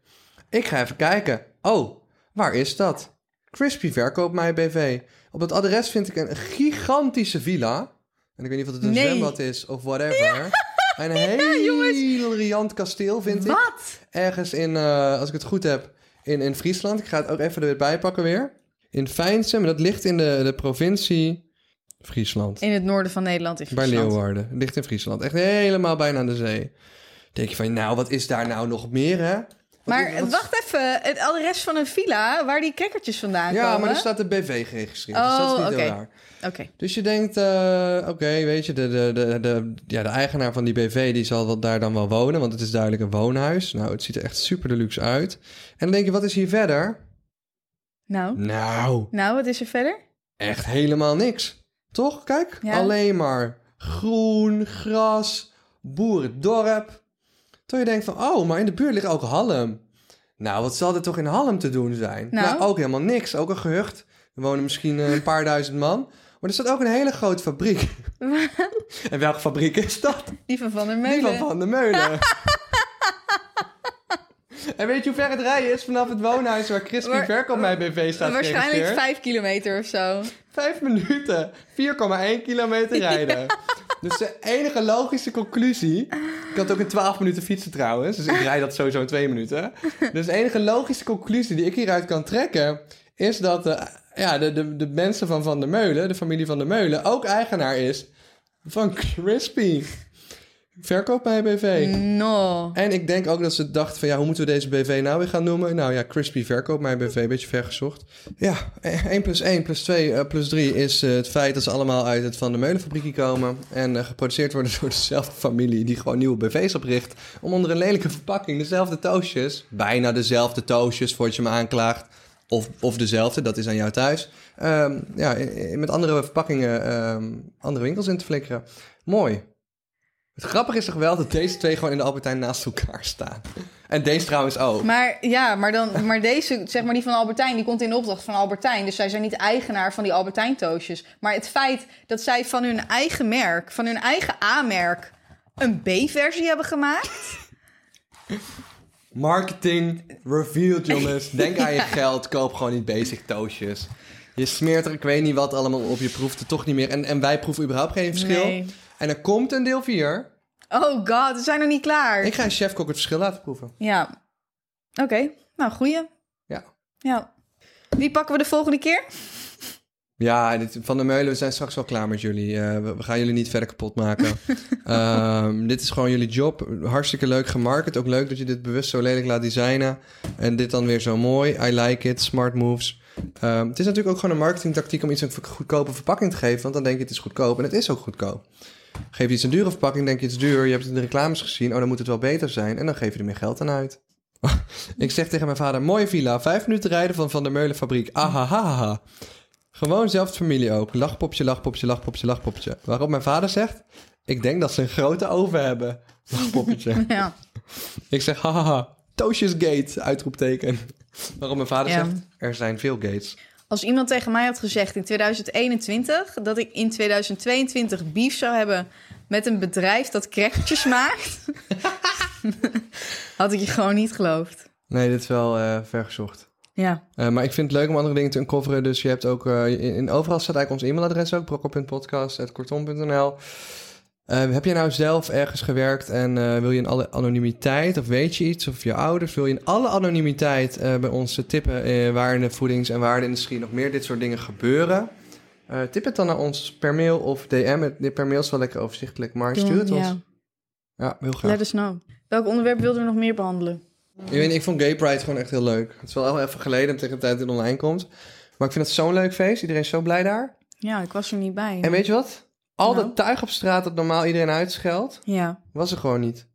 Ik ga even kijken. Oh, waar is dat? Crispy Verkoop Mij BV. Op het adres vind ik een gigantische villa. En ik weet niet of het een Nee. zwembad is of whatever. Een heel riant kasteel vind ik. Wat? Ergens in, eh, als ik het goed heb, in, in Friesland. Ik ga het ook even erbij pakken weer. In Fijnsem, dat ligt in de, de provincie Friesland. In het noorden van Nederland in Bij Friesland. Leeuwarden. Het ligt in Friesland. Echt helemaal bijna aan de zee. Denk je van, nou, wat is daar nou nog meer, hè? Wat Maar is- wat- wacht even, het adres van een villa waar die crackertjes vandaan Ja, komen. maar er staat de BV geregistreerd. dus dat is Oh, niet heel oké. raar. Oké. Dus je denkt, eh, oké, weet je, de, de, de, de, ja, de eigenaar van die BV die zal daar dan wel wonen, want het is duidelijk een woonhuis. Nou, het ziet er echt super deluxe uit. En dan denk je, wat is hier verder? Nou, Nou, nou, wat is er verder? echt helemaal niks. Toch? Kijk, Ja. alleen maar groen, gras, boerendorp. Toen je denkt van, oh, maar in de buurt ligt ook Halm. Nou, wat zal er toch in Halm te doen zijn? Nou. ook helemaal niks. Ook een gehucht. Er wonen misschien eh, een paar duizend man. Maar er staat ook een hele grote fabriek. en welke fabriek is dat? Die van Van der Die Meulen. van Van der Meulen. en weet je hoe ver het rijden is vanaf het woonhuis waar Crispy Verkoop bij BV staat Waarschijnlijk geregistreerd? vijf kilometer of zo. Vijf minuten, 4,1 kilometer rijden. Dus de enige logische conclusie... Ik had ook in 12 minuten fietsen trouwens. Dus ik rijd dat sowieso in 2 minuten. Dus de enige logische conclusie die ik hieruit kan trekken... is dat de, ja, de, de, de mensen van Van der Meulen, de familie Van der Meulen... ook eigenaar is van Crispy. Verkoop bij BV. No. En ik denk ook dat ze dachten van ja, hoe moeten we deze BV nou weer gaan noemen? Nou ja, Crispy Verkoop, mijn BV, een beetje vergezocht. Ja, 1 plus 1 plus 2 uh, plus 3 is uh, het feit dat ze allemaal uit het Van de Meulenfabriekie komen. En uh, geproduceerd worden door dezelfde familie die gewoon nieuwe BV's opricht. Om onder een lelijke verpakking dezelfde toastjes, bijna dezelfde toastjes voordat je me aanklaagt. Of, of dezelfde, dat is aan jou thuis. Um, ja, met andere verpakkingen um, andere winkels in te flikkeren. Mooi. Het grappige is toch wel dat deze twee gewoon in de Albertijn naast elkaar staan. En deze trouwens ook. Maar ja, maar, dan, maar deze, zeg maar die van Albertijn, die komt in de opdracht van Albertijn. Dus zij zijn niet eigenaar van die Albertijn toastjes. Maar het feit dat zij van hun eigen merk, van hun eigen A-merk, een B-versie hebben gemaakt. Marketing revealed, jongens. Denk aan je geld, koop gewoon niet basic toastjes. Je smeert er, ik weet niet wat allemaal op, je proeft het toch niet meer. En, en wij proeven überhaupt geen verschil. Nee. En er komt een deel 4. Oh god, we zijn nog niet klaar. Ik ga een chefkok het verschil laten proeven. Ja. Oké, nou goeie. Ja. Ja. Wie pakken we de volgende keer? Ja, dit, Van der Meulen, we zijn straks wel klaar met jullie. Uh, we, we, gaan jullie niet verder kapot maken. um, dit is gewoon jullie job. Hartstikke leuk gemarket. Ook leuk dat je dit bewust zo lelijk laat designen. En dit dan weer zo mooi. I like it. Smart moves. Um, het is natuurlijk ook gewoon een marketingtactiek om iets een goedkope verpakking te geven. Want dan denk je het is goedkoop en het is ook goedkoop. Geef je iets een dure verpakking, denk je het is duur. Je hebt het in de reclames gezien. Oh, dan moet het wel beter zijn. En dan geef je er meer geld aan uit. ik zeg tegen mijn vader, mooie villa. Vijf minuten rijden van Van der Meulen fabriek. Ahahaha. Gewoon zelfs familie ook. Lachpopje, lachpopje, lachpopje, lachpopje. Waarop mijn vader zegt, ik denk dat ze een grote oven hebben. Lachpoppetje. ja. Ik zeg, hahaha. Toastjesgate, uitroepteken. Waarop mijn vader Ja. zegt, er zijn veel gates. Als iemand tegen mij had gezegd in 2021 dat ik in 2022 beef zou hebben met een bedrijf dat crackertjes maakt, had ik je gewoon niet geloofd. Nee, dit is wel eh vergezocht. Ja. Eh, maar ik vind het leuk om andere dingen te uncoveren. Dus je hebt ook... eh, in, in overal staat eigenlijk ons e-mailadres ook. brokkel.podcast.kortom.nl Eh, Heb jij nou zelf ergens gewerkt en eh, wil je in alle anonimiteit... of weet je iets, of je ouders... wil je in alle anonimiteit eh, bij ons tippen... eh, waar in de voedings- en waardeindustrie nog meer dit soort dingen gebeuren... Tip het dan naar ons per mail of DM. Per mail is wel lekker overzichtelijk, maar stuur het ons. Ja. Heel graag. Let us know. Welk onderwerp wilden we nog meer behandelen? Ik, weet, ik vond Gay Pride gewoon echt heel leuk. Het is wel heel even geleden tegen de tijd dat het online komt. Maar ik vind het zo'n leuk feest. Iedereen is zo blij daar. Ja, ik was er niet bij. En weet je wat? Al Nou? dat tuig op straat dat normaal iedereen uitscheldt, Ja. was er gewoon niet.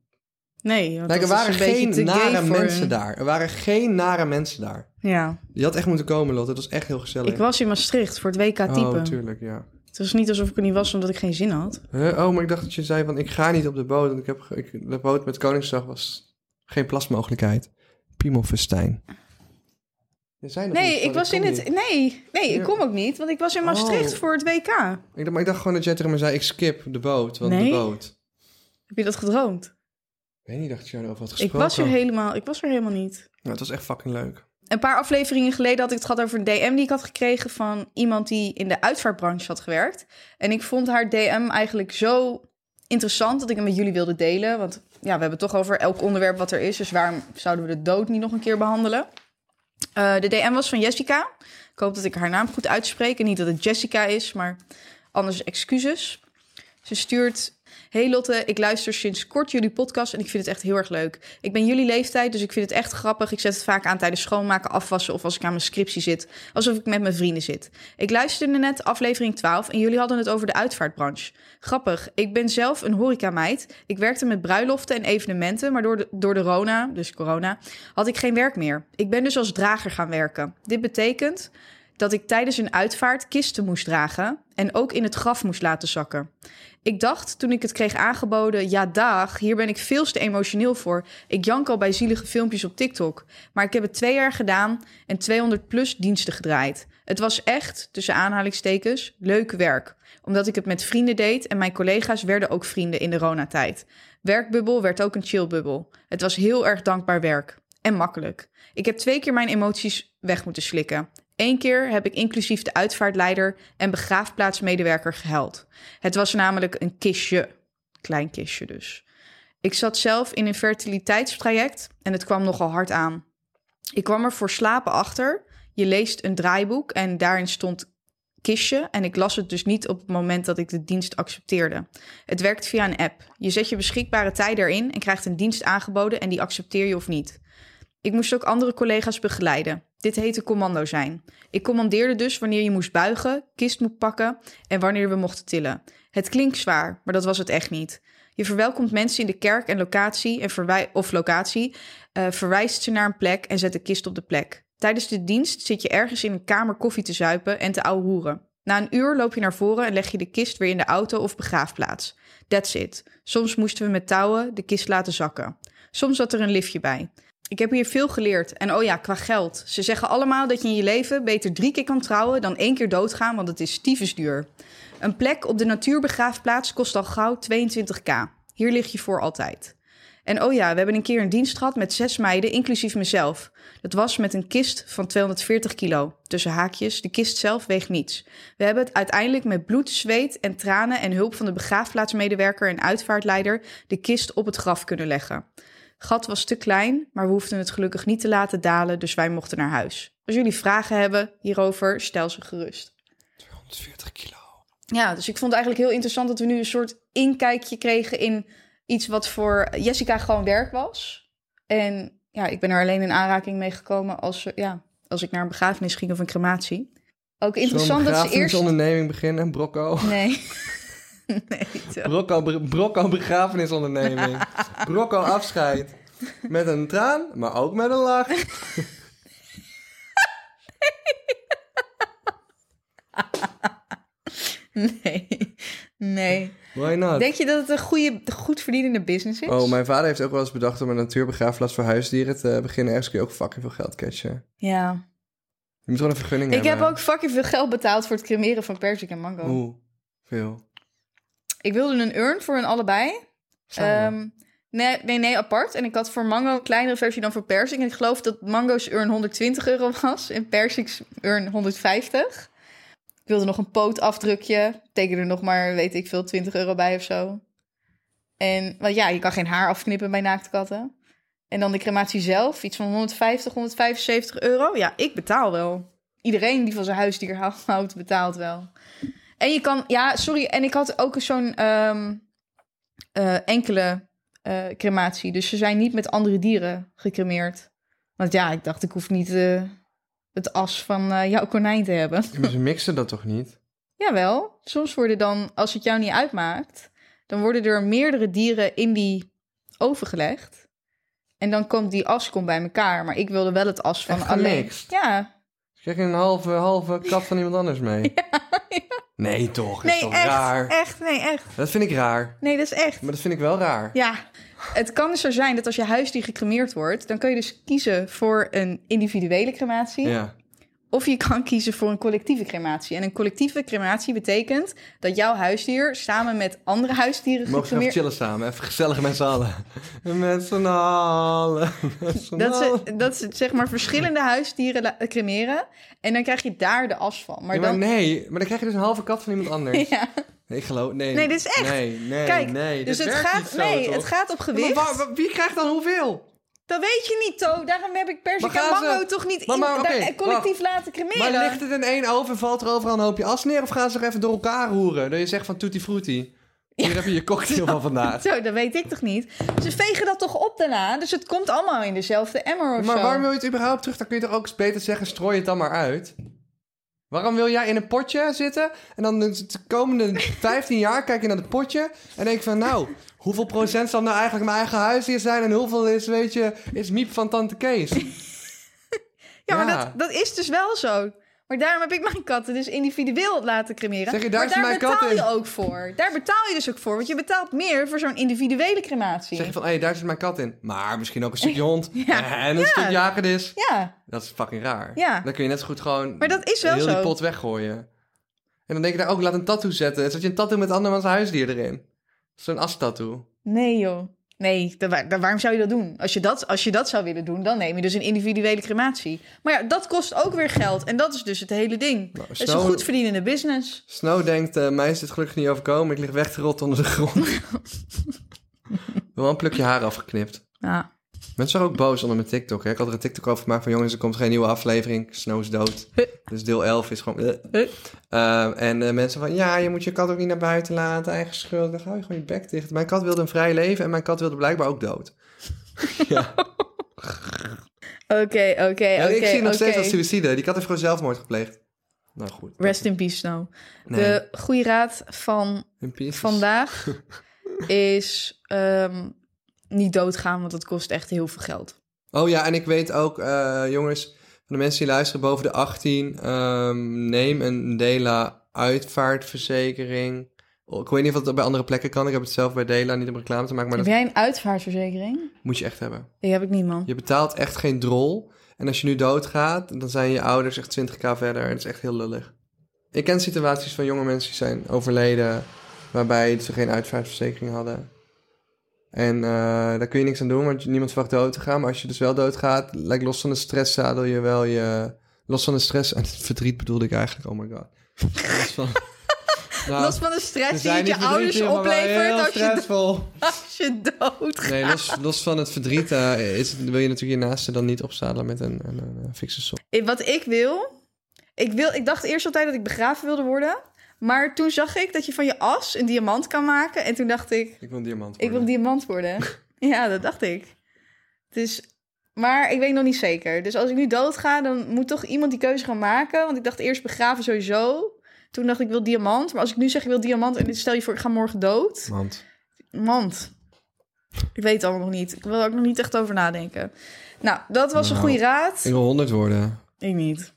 Nee, want Kijk, er waren geen nare mensen hun. daar. Er waren geen nare mensen daar. Ja. Je had echt moeten komen, Lotte. Het was echt heel gezellig. Ik was in Maastricht voor het WK typen. Oh, tuurlijk, ja. het was niet alsof ik er niet was omdat ik geen zin had. Huh? Oh, maar ik dacht dat je zei van, ik ga niet op de boot. Want ik heb, ik, de boot met Koningsdag was geen plasmogelijkheid. Piemelfestijn. Nee, niet, ik want was in het... niet. Nee, nee, ik Ja. kom ook niet. Want ik was in Maastricht Oh. voor het WK. Ik dacht, maar ik dacht gewoon dat jij tegen me zei, ik skip de boot. Want Nee. de boot. Heb je dat gedroomd? Ik weet niet, dacht je erover had Ik gesproken. was, er helemaal, ik was er helemaal niet. Nou, het was echt fucking leuk. Een paar afleveringen geleden had ik het gehad over een DM die ik had gekregen van iemand die in de uitvaartbranche had gewerkt. En ik vond haar DM eigenlijk zo interessant dat ik hem met jullie wilde delen. Want ja, we hebben het toch over elk onderwerp wat er is. Dus waarom zouden we de dood niet nog een keer behandelen? Eh, de DM was van Jessica. Ik hoop dat ik haar naam goed uitspreek. En niet dat het Jessica is, maar anders excuses. Ze stuurt... Hey Lotte, ik luister sinds kort jullie podcast en ik vind het echt heel erg leuk. Ik ben jullie leeftijd, dus ik vind het echt grappig. Ik zet het vaak aan tijdens schoonmaken, afwassen of als ik aan mijn scriptie zit. Alsof ik met mijn vrienden zit. Ik luisterde net aflevering 12 en jullie hadden het over de uitvaartbranche. Grappig, ik ben zelf een horecameid. Ik werkte met bruiloften en evenementen, maar door de, door de Rona, dus corona, had ik geen werk meer. Ik ben dus als drager gaan werken. Dit betekent dat ik tijdens een uitvaart kisten moest dragen en ook in het graf moest laten zakken. Ik dacht toen ik het kreeg aangeboden, ja dag, hier ben ik veel te emotioneel voor. Ik jank al bij zielige filmpjes op TikTok. Maar ik heb het twee jaar gedaan en 200 plus diensten gedraaid. Het was echt, tussen aanhalingstekens, leuk werk. Omdat ik het met vrienden deed en mijn collega's werden ook vrienden in de Rona-tijd. Werkbubbel werd ook een chillbubbel. Het was heel erg dankbaar werk. En makkelijk. Ik heb twee keer mijn emoties weg moeten slikken. Eén keer heb ik inclusief de uitvaartleider en begraafplaatsmedewerker gehuild. Het was namelijk een kistje. Klein kistje dus. Ik zat zelf in een fertiliteitstraject en het kwam nogal hard aan. Ik kwam er voor slapen achter. Je leest een draaiboek en daarin stond kistje en ik las het dus niet op het moment dat ik de dienst accepteerde. Het werkt via een app. Je zet je beschikbare tijden erin en krijgt een dienst aangeboden en die accepteer je of niet. Ik moest ook andere collega's begeleiden. Dit heette commando zijn. Ik commandeerde dus wanneer je moest buigen, kist moet pakken en wanneer we mochten tillen. Het klinkt zwaar, maar dat was het echt niet. Je verwelkomt mensen in de kerk en locatie en verwij- of locatie, eh, verwijst ze naar een plek en zet de kist op de plek. Tijdens de dienst zit je ergens in een kamer koffie te zuipen en te ouwehoeren. Na een uur loop je naar voren en leg je de kist weer in de auto of begraafplaats. That's it. Soms moesten we met touwen de kist laten zakken. Soms zat er een liftje bij. Ik heb hier veel geleerd. En oh ja, qua geld. Ze zeggen allemaal dat je in je leven beter drie keer kan trouwen dan één keer doodgaan, want het is tyfus duur. Een plek op de natuurbegraafplaats kost al gauw 22k. Hier lig je voor altijd. En oh ja, we hebben een keer een dienst gehad met zes meiden, inclusief mezelf. Dat was met een kist van 240 kilo. Tussen haakjes, de kist zelf weegt niets. We hebben het uiteindelijk met bloed, zweet en tranen en hulp van de begraafplaatsmedewerker en uitvaartleider de kist op het graf kunnen leggen. Gat was te klein, maar we hoefden het gelukkig niet te laten dalen, dus wij mochten naar huis. Als jullie vragen hebben hierover, stel ze gerust. 240 kilo. Ja, dus ik vond het eigenlijk heel interessant dat we nu een soort inkijkje kregen in iets wat voor Jessica gewoon werk was. En ja, ik ben er alleen in aanraking mee gekomen als, ja, als ik naar een begrafenis ging of een crematie. Ook interessant dat ze eerst... onderneming beginnen, Brocco. Nee. nee. Brocco, Brocco begrafenisonderneming. Brocco afscheid. Met een traan, maar ook met een lach. Nee. Nee. Why not? Denk je dat het een goede, goed verdienende business is? Oh, mijn vader heeft ook wel eens bedacht om een natuurbegraafplaats voor huisdieren te beginnen. Ergens kun je ook fucking veel geld catchen. Ja. Je moet gewoon een vergunning Ik heb hebben. ook fucking veel geld betaald voor het cremeren van persik en mango. Hoe? Veel. Ik wilde een urn voor hun allebei. Ehm, nee, nee, nee, apart. En ik had voor mango een kleinere versie dan voor persik. En ik geloof dat mango's urn 120 euro was en persik's urn 150. Ik wilde nog een pootafdrukje. Teken er nog maar, weet ik veel, 20 euro bij of zo. En, want ja, je kan geen haar afknippen bij naakte katten. En dan de crematie zelf, iets van 150, 175 euro. Ja, ik betaal wel. Iedereen die van zijn huisdier houdt, betaalt wel. En je kan, ja, sorry. En ik had ook zo'n ehm, eh, enkele eh, crematie. Dus ze zijn niet met andere dieren gecremeerd. Want ja, ik dacht, ik hoef niet eh, het as van jouw konijn te hebben. Ja, maar ze mixen dat toch niet? Jawel, soms worden dan, als het jou niet uitmaakt, dan worden er meerdere dieren in die oven gelegd. En dan komt die as komt bij elkaar. Maar ik wilde wel het as van alleen. Ja, Krijg je een halve, halve kat van iemand anders mee? Nee, toch? Dat is nee, toch echt, raar? echt, nee, echt. Dat vind ik raar. Nee, dat is echt. Maar dat vind ik wel raar. Ja, het kan dus zo zijn dat als je huisdier gecremeerd wordt, dan kun je dus kiezen voor een individuele crematie. Ja. Of je kan kiezen voor een collectieve crematie. En een collectieve crematie betekent dat jouw huisdier samen met andere huisdieren Mogen ze even chillen samen? Even gezellig met z'n allen. Met z'n allen. Met Dat ze, dat ze zeg maar verschillende huisdieren cremeren. En dan krijg je daar de as van. Maar Ja, maar dan... nee, maar dan krijg je dus een halve kat van iemand anders. Ja. Nee, ik geloof... Nee, Nee, dit is echt. Nee, nee, Kijk, nee. dus het gaat, zo, nee, toch? het gaat op gewicht. wie krijgt dan hoeveel? Dat weet je niet, To. Daarom heb ik persik Maar en ze- mango toch niet Maar- in, maar, daar- collectief laten cremeren. Maar ligt het in één oven, valt er overal een hoopje as neer... of gaan ze er even door elkaar roeren? Dat je zegt van tutti frutti. Hier heb je je cocktail van vandaag. Zo, dat weet ik toch niet? Ze vegen dat toch op daarna? Dus het komt allemaal in dezelfde emmer of Maar zo. waarom wil je het überhaupt terug? Dan kun je toch ook beter zeggen, strooi het dan maar uit. Waarom wil jij in een potje zitten en dan de komende 15 jaar kijk je naar het potje en denk van nou, hoeveel procent zal nou eigenlijk mijn eigen huisdier zijn en hoeveel is, weet je, is Miep van Tante Kees? Ja, maar dat, dat is dus wel zo. Maar daarom heb ik mijn katten dus individueel laten cremeren. Zeg je, daar maar daar mijn betaal je ook voor. Daar betaal je dus ook voor. Want je betaalt meer voor zo'n individuele crematie. Zeg je van, hé, hey, daar zit mijn kat in. Maar misschien ook een stukje hond Ja. en een Ja. stuk jageris. Ja, Dat is fucking raar. Ja. Dan kun je net zo goed gewoon maar dat is wel heel zo. die pot weggooien. En dan denk je daar ook, laat een tattoo zetten. Zet je een tattoo met andermans huisdier erin. Zo'n as-tattoo. Nee joh. Nee, waarom zou je dat doen? Als je dat, als je dat zou willen doen, dan neem je dus een individuele crematie. Maar ja, dat kost ook weer geld. En dat is dus het hele ding. Nou, Het is een goed verdienende business. Snow denkt, eh, mij is dit gelukkig niet overkomen. Ik lig weg te rotten onder de grond. Wel een plukje haar afgeknipt. Ja. Mensen waren ook boos onder mijn TikTok. Hè? Ik had er een TikTok over gemaakt van... jongens, er komt geen nieuwe aflevering. Snow is dood. Dus deel 11 is gewoon... eh. Huh. Eh, en eh, mensen van... ja, je moet je kat ook niet naar buiten laten. Eigen schuld. Dan hou je gewoon je bek dicht. Mijn kat wilde een vrij leven... en mijn kat wilde blijkbaar ook dood. ja. Oké, oké, Ja, ik oké, zie nog steeds oké. als suïcide. Die kat heeft gewoon zelfmoord gepleegd. Nou goed. Rest in peace, Snow. Nee, De goede raad van vandaag is ehm, niet doodgaan, want dat kost echt heel veel geld. Oh ja, en ik weet ook, eh, jongens, van de mensen die luisteren boven de 18, ehm, neem een Dela uitvaartverzekering. Oh, Ik weet niet of dat bij andere plekken kan. Ik heb het zelf bij Dela, niet om reclame te maken, maar Heb dat jij een uitvaartverzekering? moet je echt hebben. Die heb ik niet, man. Je betaalt echt geen drol. En als je nu doodgaat, dan zijn je ouders echt 20k verder. En dat is echt heel lullig. Ik ken situaties van jonge mensen die zijn overleden, waarbij ze geen uitvaartverzekering hadden. En eh, daar kun je niks aan doen, want niemand verwacht dood te gaan. Maar als je dus wel doodgaat, lijkt los van de stress, zadel je wel je... Los van de stress en het verdriet bedoelde ik eigenlijk, oh my god. Los van... Nou, Los van de stress die het je ouders oplevert als je, als je doodgaat. Nee, los, los van het verdriet eh, is, wil je natuurlijk je naaste dan niet opzadelen met een, een, een, een fikse som. Eh, Wat ik wil, ik wil... Ik dacht eerst altijd dat ik begraven wilde worden. Maar toen zag ik dat je van je as een diamant kan maken. En toen dacht ik, Ik wil een diamant ik wil worden. diamant worden. ja, dat dacht ik. Dus... Maar ik weet nog niet zeker. Dus als ik nu doodga, dan moet toch iemand die keuze gaan maken. Want ik dacht eerst begraven sowieso. Toen dacht ik, wil diamant. Maar als ik nu zeg, ik wil diamant... en stel je voor, ik ga morgen dood. Want Mand. Ik weet het allemaal nog niet. Ik wil er ook nog niet echt over nadenken. Nou, dat was een Nou, goede raad. ik wil 100 worden. Ik niet.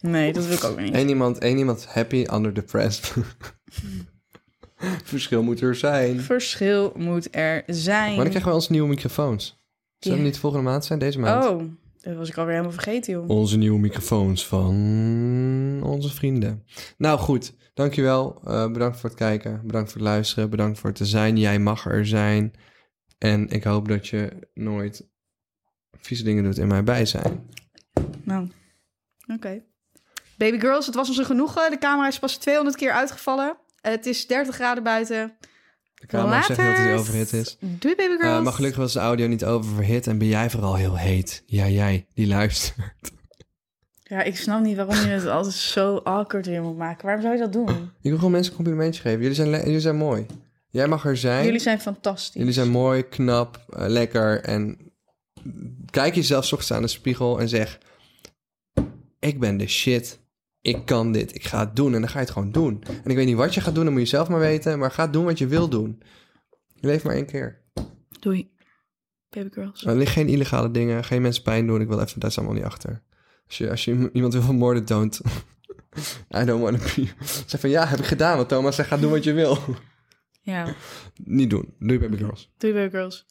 Nee, dat wil ik ook niet. Eén iemand, één iemand happy, ander depressed. Verschil moet er zijn. Verschil moet er zijn. Wanneer krijgen we onze nieuwe microfoons? Ja. het niet volgende maand zijn? Deze maand? Oh, dat was ik alweer helemaal vergeten, joh. Onze nieuwe microfoons van onze vrienden. Nou goed, dankjewel. Eh bedankt voor het kijken. Bedankt voor het luisteren. Bedankt voor het te zijn. Jij mag er zijn. En ik hoop dat je nooit vieze dingen doet in mijn bijzijn. Nou, oké. Baby girls, het was ons een genoegen. De camera is pas 200 keer uitgevallen. Het is 30 graden buiten. De camera zegt dat hij overhit is. Doei, baby girls. Eh, maar gelukkig was de audio niet oververhit en ben jij vooral heel heet. Ja, jij, die luistert. Ja, ik snap niet waarom je het altijd zo awkward weer moet maken. Waarom zou je dat doen? Ik wil gewoon mensen een complimentje geven. Jullie zijn, jullie zijn mooi. Jij mag er zijn. Jullie zijn fantastisch. Jullie zijn mooi, knap, eh, lekker. En kijk jezelf ochtends aan de spiegel en zeg... Ik ben de shit. Ik kan dit. Ik ga het doen. En dan ga je het gewoon doen. En ik weet niet wat je gaat doen. Dan moet je zelf maar weten. Maar ga doen wat je wil doen. Je leeft maar één keer. Doei, baby girls. Er liggen geen illegale dingen. Geen mensen pijn doen. Ik wil even... Daar is allemaal niet achter. Als je, als je iemand wil vermoorden, don't. I don't want to be... Zeg van, ja, heb ik gedaan. Want Thomas zegt, ga doen wat je wil. Ja, niet doen. Doei, baby girls. doei, baby girls.